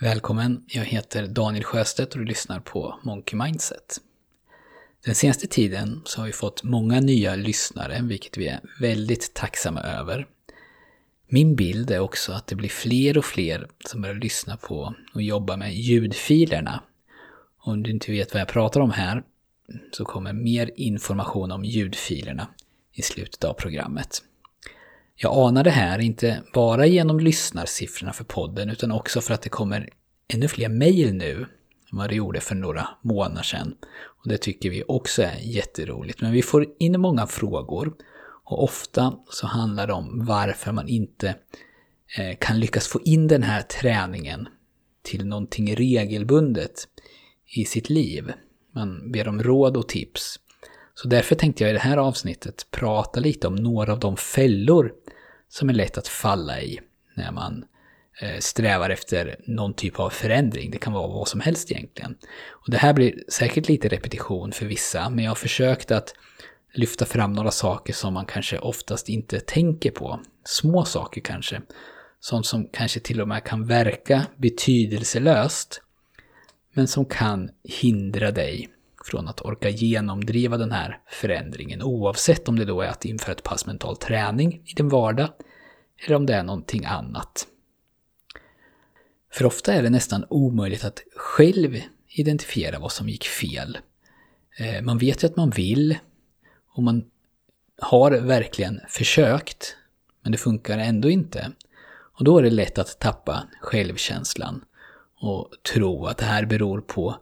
Välkommen, jag heter Daniel Sjöstedt och du lyssnar på Monkey Mindset. Den senaste tiden så har vi fått många nya lyssnare, vilket vi är väldigt tacksamma över. Min bild är också att det blir fler och fler som börjar lyssna på och jobba med ljudfilerna. Om du inte vet vad jag pratar om här så kommer mer information om ljudfilerna i slutet av programmet. Jag anar det här inte bara genom lyssnarsiffrorna för podden utan också för att det kommer ännu fler mejl nu än vad det gjorde för några månader sedan. Och det tycker vi också är jätteroligt. Men vi får in många frågor och ofta så handlar det om varför man inte eh, kan lyckas få in den här träningen till någonting regelbundet i sitt liv. Man ber om råd och tips. Så därför tänkte jag i det här avsnittet prata lite om några av de fällor som är lätt att falla i när man eh, strävar efter någon typ av förändring. Det kan vara vad som helst egentligen. Och det här blir säkert lite repetition för vissa, men jag har försökt att lyfta fram några saker som man kanske oftast inte tänker på. Små saker kanske. Sånt som kanske till och med kan verka betydelselöst, men som kan hindra dig från att orka genomdriva den här förändringen oavsett om det då är att införa ett pass mental träning i din vardag eller om det är någonting annat. För ofta är det nästan omöjligt att själv identifiera vad som gick fel. Eh, man vet ju att man vill och man har verkligen försökt men det funkar ändå inte. Och då är det lätt att tappa självkänslan och tro att det här beror på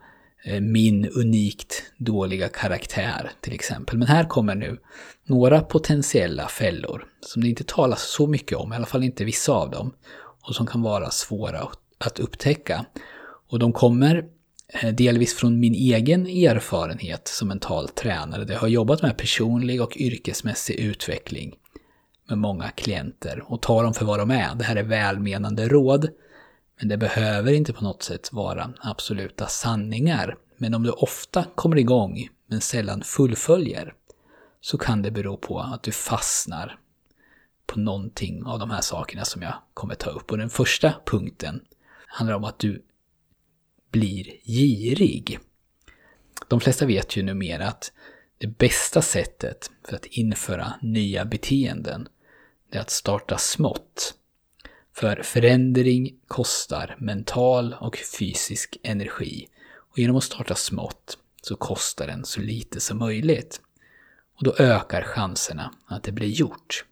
Eh, min unikt dåliga karaktär till exempel. Men här kommer nu några potentiella fällor som det inte talas så mycket om, i alla fall inte vissa av dem, och som kan vara svåra att upptäcka. Och de kommer eh, delvis från min egen erfarenhet som mental tränare, där jag har jobbat med personlig och yrkesmässig utveckling med många klienter och tar dem för vad de är. Det här är välmenande råd men det behöver inte på något sätt vara absoluta sanningar. Men om du ofta kommer igång men sällan fullföljer så kan det bero på att du fastnar på någonting av de här sakerna som jag kommer ta upp. Och den första punkten handlar om att du blir girig. De flesta vet ju numera att det bästa sättet för att införa nya beteenden är att starta smått. För förändring kostar mental och fysisk energi. Och genom att starta smått så kostar den så lite som möjligt. Och då ökar chanserna att det blir gjort.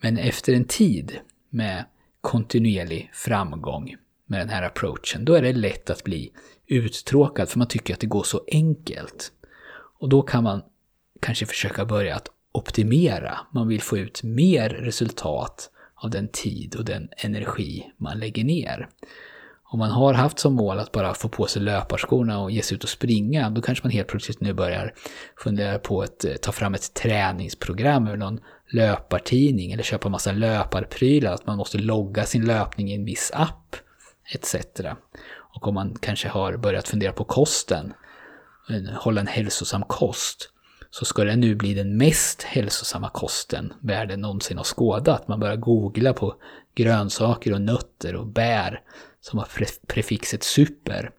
Men efter en tid med kontinuerlig framgång med den här approachen, då är det lätt att bli uttråkad för man tycker att det går så enkelt. Och då kan man kanske försöka börja att optimera. Man vill få ut mer resultat av den tid och den energi man lägger ner. Om man har haft som mål att bara få på sig löparskorna och ge sig ut och springa, då kanske man helt plötsligt nu börjar fundera på att eh, ta fram ett träningsprogram eller någon löpartidning eller köpa massa löparprylar, att man måste logga sin löpning i en viss app, etc. Och om man kanske har börjat fundera på kosten, eh, hålla en hälsosam kost, så ska det nu bli den mest hälsosamma kosten världen någonsin har skådat. Man börjar googla på grönsaker och nötter och bär som har prefixet super.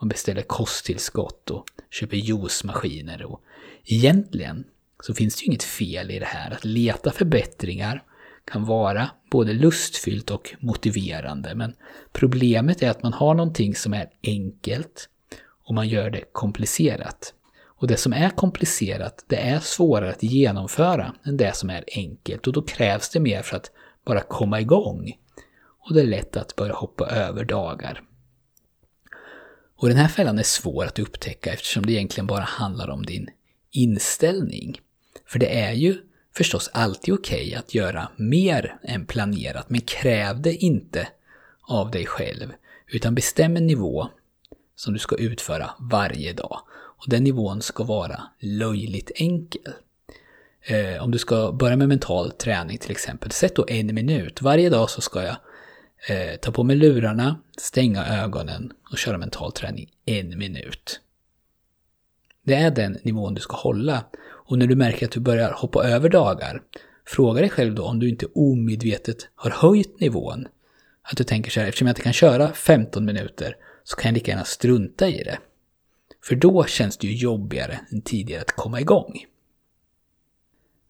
Man beställer kosttillskott och köper juicemaskiner. Och egentligen så finns det ju inget fel i det här. Att leta förbättringar kan vara både lustfyllt och motiverande. Men problemet är att man har någonting som är enkelt och man gör det komplicerat. Och det som är komplicerat, det är svårare att genomföra än det som är enkelt och då krävs det mer för att bara komma igång. Och det är lätt att börja hoppa över dagar. Och den här fällan är svår att upptäcka eftersom det egentligen bara handlar om din inställning. För det är ju förstås alltid okej okay att göra mer än planerat, men kräv det inte av dig själv, utan bestäm en nivå som du ska utföra varje dag. Och den nivån ska vara löjligt enkel. Eh, om du ska börja med mental träning till exempel, sätt då en minut. Varje dag så ska jag eh, ta på mig lurarna, stänga ögonen och köra mental träning en minut. Det är den nivån du ska hålla. Och när du märker att du börjar hoppa över dagar, fråga dig själv då om du inte omedvetet har höjt nivån. Att du tänker så här, eftersom jag inte kan köra 15 minuter så kan jag lika gärna strunta i det. För då känns det ju jobbigare än tidigare att komma igång.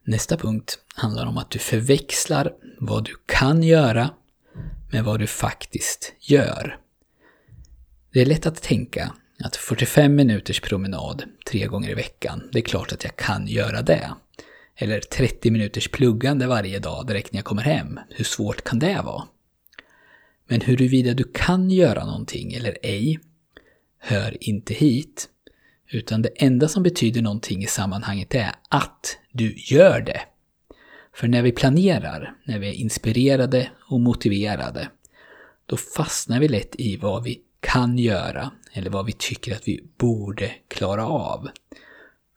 Nästa punkt handlar om att du förväxlar vad du kan göra med vad du faktiskt gör. Det är lätt att tänka att 45 minuters promenad tre gånger i veckan, det är klart att jag kan göra det. Eller 30 minuters pluggande varje dag direkt när jag kommer hem. Hur svårt kan det vara? Men huruvida du kan göra någonting eller ej hör inte hit. Utan det enda som betyder någonting i sammanhanget är att du gör det. För när vi planerar, när vi är inspirerade och motiverade, då fastnar vi lätt i vad vi kan göra eller vad vi tycker att vi borde klara av.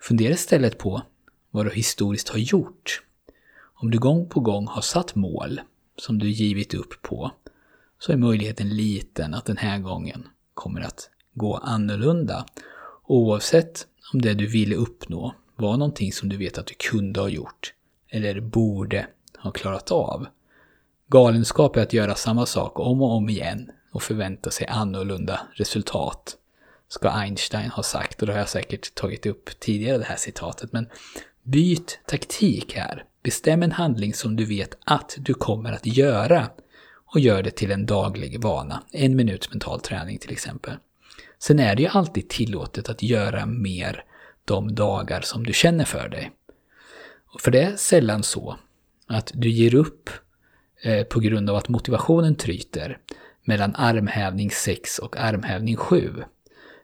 Fundera istället på vad du historiskt har gjort. Om du gång på gång har satt mål som du givit upp på, så är möjligheten liten att den här gången kommer att gå annorlunda. Oavsett om det du ville uppnå var någonting som du vet att du kunde ha gjort eller borde ha klarat av. Galenskap är att göra samma sak om och om igen och förvänta sig annorlunda resultat. Ska Einstein ha sagt, och det har jag säkert tagit upp tidigare det här citatet, men byt taktik här. Bestäm en handling som du vet att du kommer att göra och gör det till en daglig vana. En minuts mental träning till exempel. Sen är det ju alltid tillåtet att göra mer de dagar som du känner för dig. För det är sällan så att du ger upp eh, på grund av att motivationen tryter mellan armhävning 6 och armhävning 7.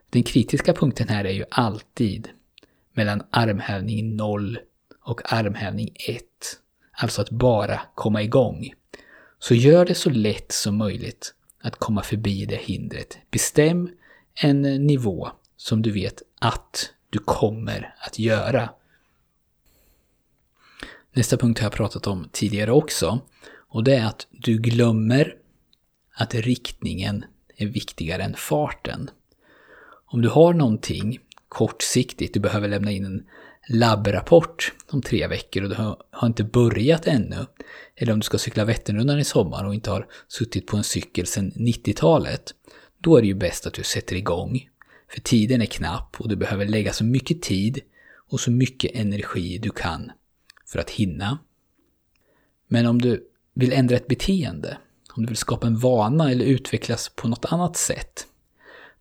Den kritiska punkten här är ju alltid mellan armhävning 0 och armhävning 1. Alltså att bara komma igång. Så gör det så lätt som möjligt att komma förbi det hindret. Bestäm en nivå som du vet att du kommer att göra. Nästa punkt har jag pratat om tidigare också. Och det är att du glömmer att riktningen är viktigare än farten. Om du har någonting kortsiktigt, du behöver lämna in en labbrapport om tre veckor och du har inte börjat ännu. Eller om du ska cykla Vätternrundan i sommar och inte har suttit på en cykel sedan 90-talet. Då är det ju bäst att du sätter igång. För tiden är knapp och du behöver lägga så mycket tid och så mycket energi du kan för att hinna. Men om du vill ändra ett beteende, om du vill skapa en vana eller utvecklas på något annat sätt,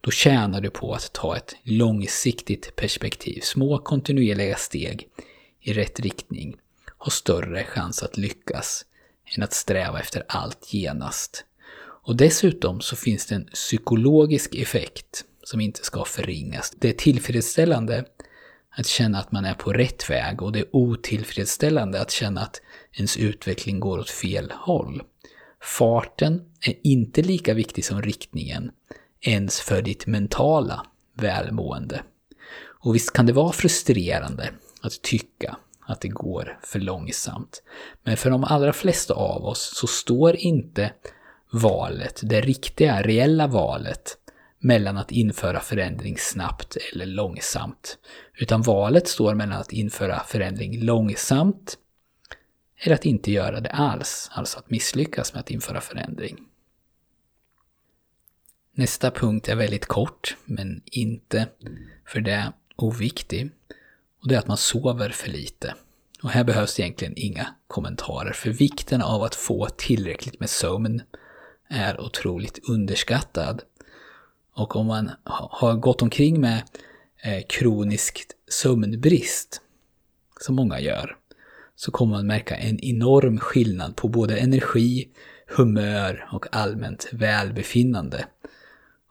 då tjänar du på att ta ett långsiktigt perspektiv. Små kontinuerliga steg i rätt riktning har större chans att lyckas än att sträva efter allt genast. Och dessutom så finns det en psykologisk effekt som inte ska förringas. Det är tillfredsställande att känna att man är på rätt väg och det är otillfredsställande att känna att ens utveckling går åt fel håll. Farten är inte lika viktig som riktningen, ens för ditt mentala välmående. Och visst kan det vara frustrerande att tycka att det går för långsamt. Men för de allra flesta av oss så står inte valet, det riktiga, reella valet, mellan att införa förändring snabbt eller långsamt. Utan valet står mellan att införa förändring långsamt eller att inte göra det alls, alltså att misslyckas med att införa förändring. Nästa punkt är väldigt kort, men inte för det oviktig. Och det är att man sover för lite. Och här behövs egentligen inga kommentarer, för vikten av att få tillräckligt med sömn är otroligt underskattad. Och om man har gått omkring med eh, kronisk sömnbrist, som många gör, så kommer man märka en enorm skillnad på både energi, humör och allmänt välbefinnande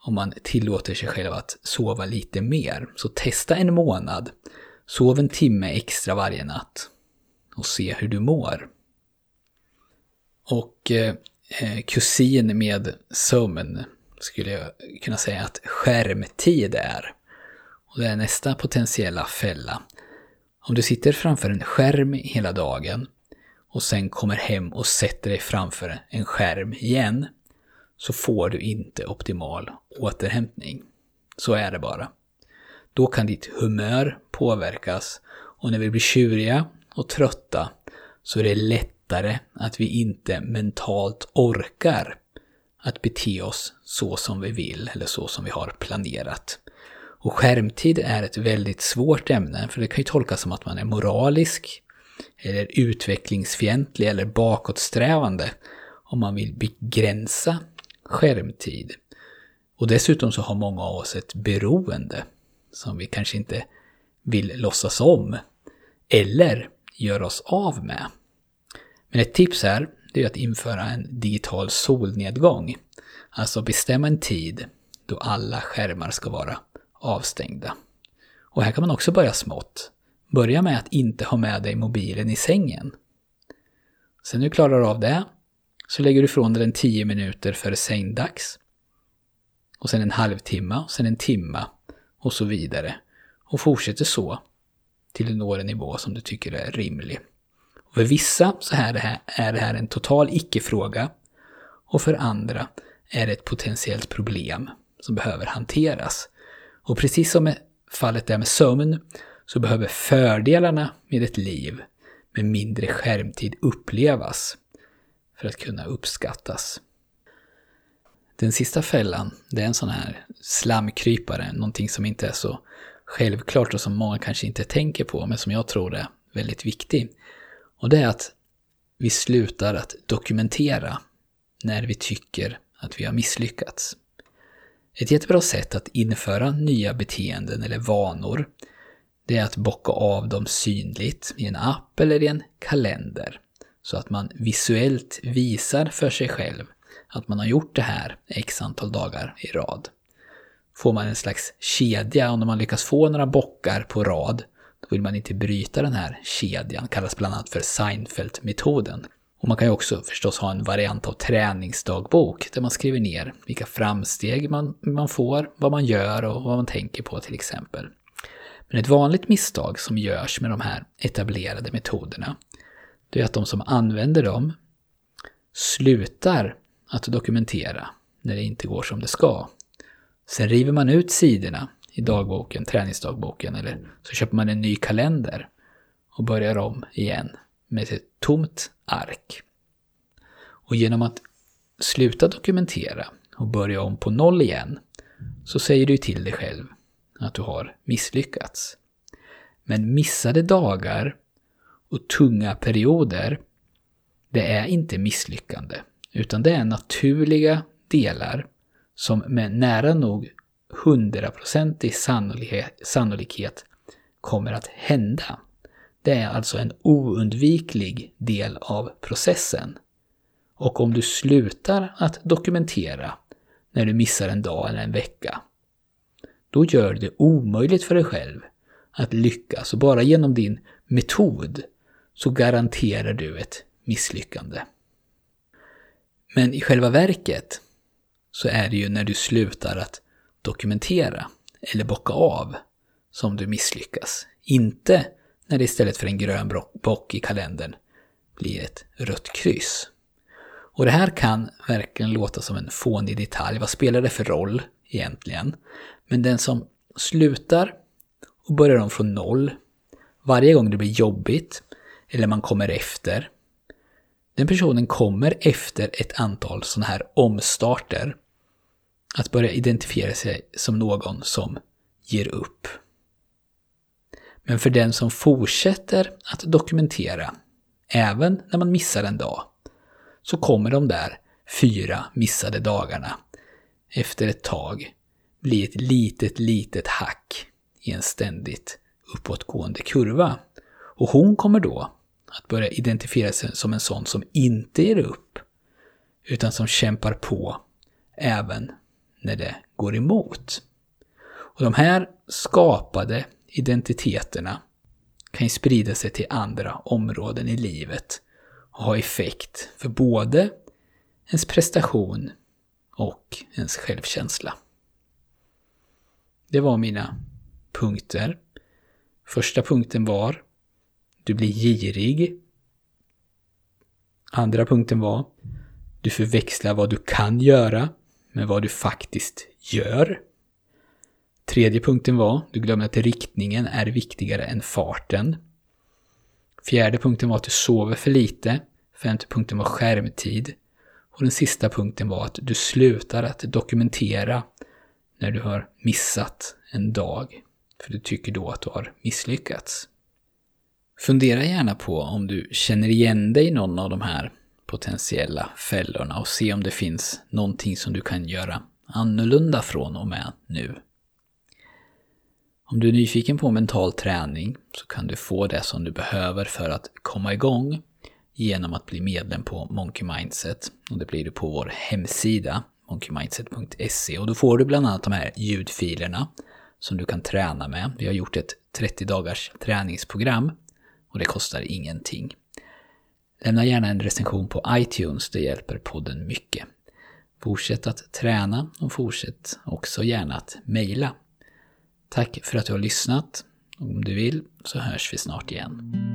om man tillåter sig själv att sova lite mer. Så testa en månad, sov en timme extra varje natt och se hur du mår. Och eh, eh, kusin med sömn skulle jag kunna säga att skärmtid är. Och det är nästa potentiella fälla. Om du sitter framför en skärm hela dagen och sen kommer hem och sätter dig framför en skärm igen så får du inte optimal återhämtning. Så är det bara. Då kan ditt humör påverkas och när vi blir tjuriga och trötta så är det lättare att vi inte mentalt orkar att bete oss så som vi vill eller så som vi har planerat. Och skärmtid är ett väldigt svårt ämne för det kan ju tolkas som att man är moralisk eller utvecklingsfientlig eller bakåtsträvande om man vill begränsa skärmtid. Och dessutom så har många av oss ett beroende som vi kanske inte vill låtsas om eller göra oss av med. Men ett tips här det är att införa en digital solnedgång. Alltså bestämma en tid då alla skärmar ska vara avstängda. Och här kan man också börja smått. Börja med att inte ha med dig mobilen i sängen. Sen när du klarar av det så lägger du ifrån dig den 10 minuter före sängdags. Och sen en halvtimme, och sen en timma och så vidare. Och fortsätter så till du når en nivå som du tycker är rimlig. Och för vissa så är det här, är det här en total icke-fråga och för andra är det ett potentiellt problem som behöver hanteras. Och precis som med fallet där med sömn så behöver fördelarna med ett liv med mindre skärmtid upplevas för att kunna uppskattas. Den sista fällan, det är en sån här slamkrypare, någonting som inte är så självklart och som många kanske inte tänker på, men som jag tror är väldigt viktig. Och det är att vi slutar att dokumentera när vi tycker att vi har misslyckats. Ett jättebra sätt att införa nya beteenden eller vanor det är att bocka av dem synligt i en app eller i en kalender. Så att man visuellt visar för sig själv att man har gjort det här x antal dagar i rad. Får man en slags kedja och när man lyckas få några bockar på rad då vill man inte bryta den här kedjan, kallas bland annat för Seinfeld-metoden. Och man kan ju också förstås ha en variant av träningsdagbok där man skriver ner vilka framsteg man, man får, vad man gör och vad man tänker på till exempel. Men ett vanligt misstag som görs med de här etablerade metoderna det är att de som använder dem slutar att dokumentera när det inte går som det ska. Sen river man ut sidorna i dagboken, träningsdagboken, eller så köper man en ny kalender och börjar om igen med ett tomt ark. Och genom att sluta dokumentera och börja om på noll igen så säger du till dig själv att du har misslyckats. Men missade dagar och tunga perioder, det är inte misslyckande, utan det är naturliga delar som med nära nog hundraprocentig sannolikhet, kommer att hända. Det är alltså en oundviklig del av processen. Och om du slutar att dokumentera när du missar en dag eller en vecka, då gör det omöjligt för dig själv att lyckas och bara genom din metod så garanterar du ett misslyckande. Men i själva verket så är det ju när du slutar att dokumentera eller bocka av som du misslyckas. Inte när det istället för en grön bock i kalendern blir ett rött kryss. Och det här kan verkligen låta som en fånig detalj. Vad spelar det för roll egentligen? Men den som slutar och börjar om från noll varje gång det blir jobbigt eller man kommer efter. Den personen kommer efter ett antal sådana här omstarter att börja identifiera sig som någon som ger upp. Men för den som fortsätter att dokumentera, även när man missar en dag, så kommer de där fyra missade dagarna efter ett tag bli ett litet, litet hack i en ständigt uppåtgående kurva. Och hon kommer då att börja identifiera sig som en sån som inte ger upp, utan som kämpar på även när det går emot. Och de här skapade identiteterna kan ju sprida sig till andra områden i livet och ha effekt för både ens prestation och ens självkänsla. Det var mina punkter. Första punkten var du blir girig. Andra punkten var du förväxlar vad du kan göra med vad du faktiskt gör. Tredje punkten var du glömmer att riktningen är viktigare än farten. Fjärde punkten var att du sover för lite. Femte punkten var skärmtid. Och den sista punkten var att du slutar att dokumentera när du har missat en dag. För du tycker då att du har misslyckats. Fundera gärna på om du känner igen dig i någon av de här potentiella fällorna och se om det finns någonting som du kan göra annorlunda från och med nu. Om du är nyfiken på mental träning så kan du få det som du behöver för att komma igång genom att bli medlem på Monkey Mindset. Och det blir du på vår hemsida, monkeymindset.se. Och då får du bland annat de här ljudfilerna som du kan träna med. Vi har gjort ett 30 dagars träningsprogram och det kostar ingenting. Lämna gärna en recension på iTunes, det hjälper podden mycket. Fortsätt att träna och fortsätt också gärna att mejla. Tack för att du har lyssnat. Om du vill så hörs vi snart igen.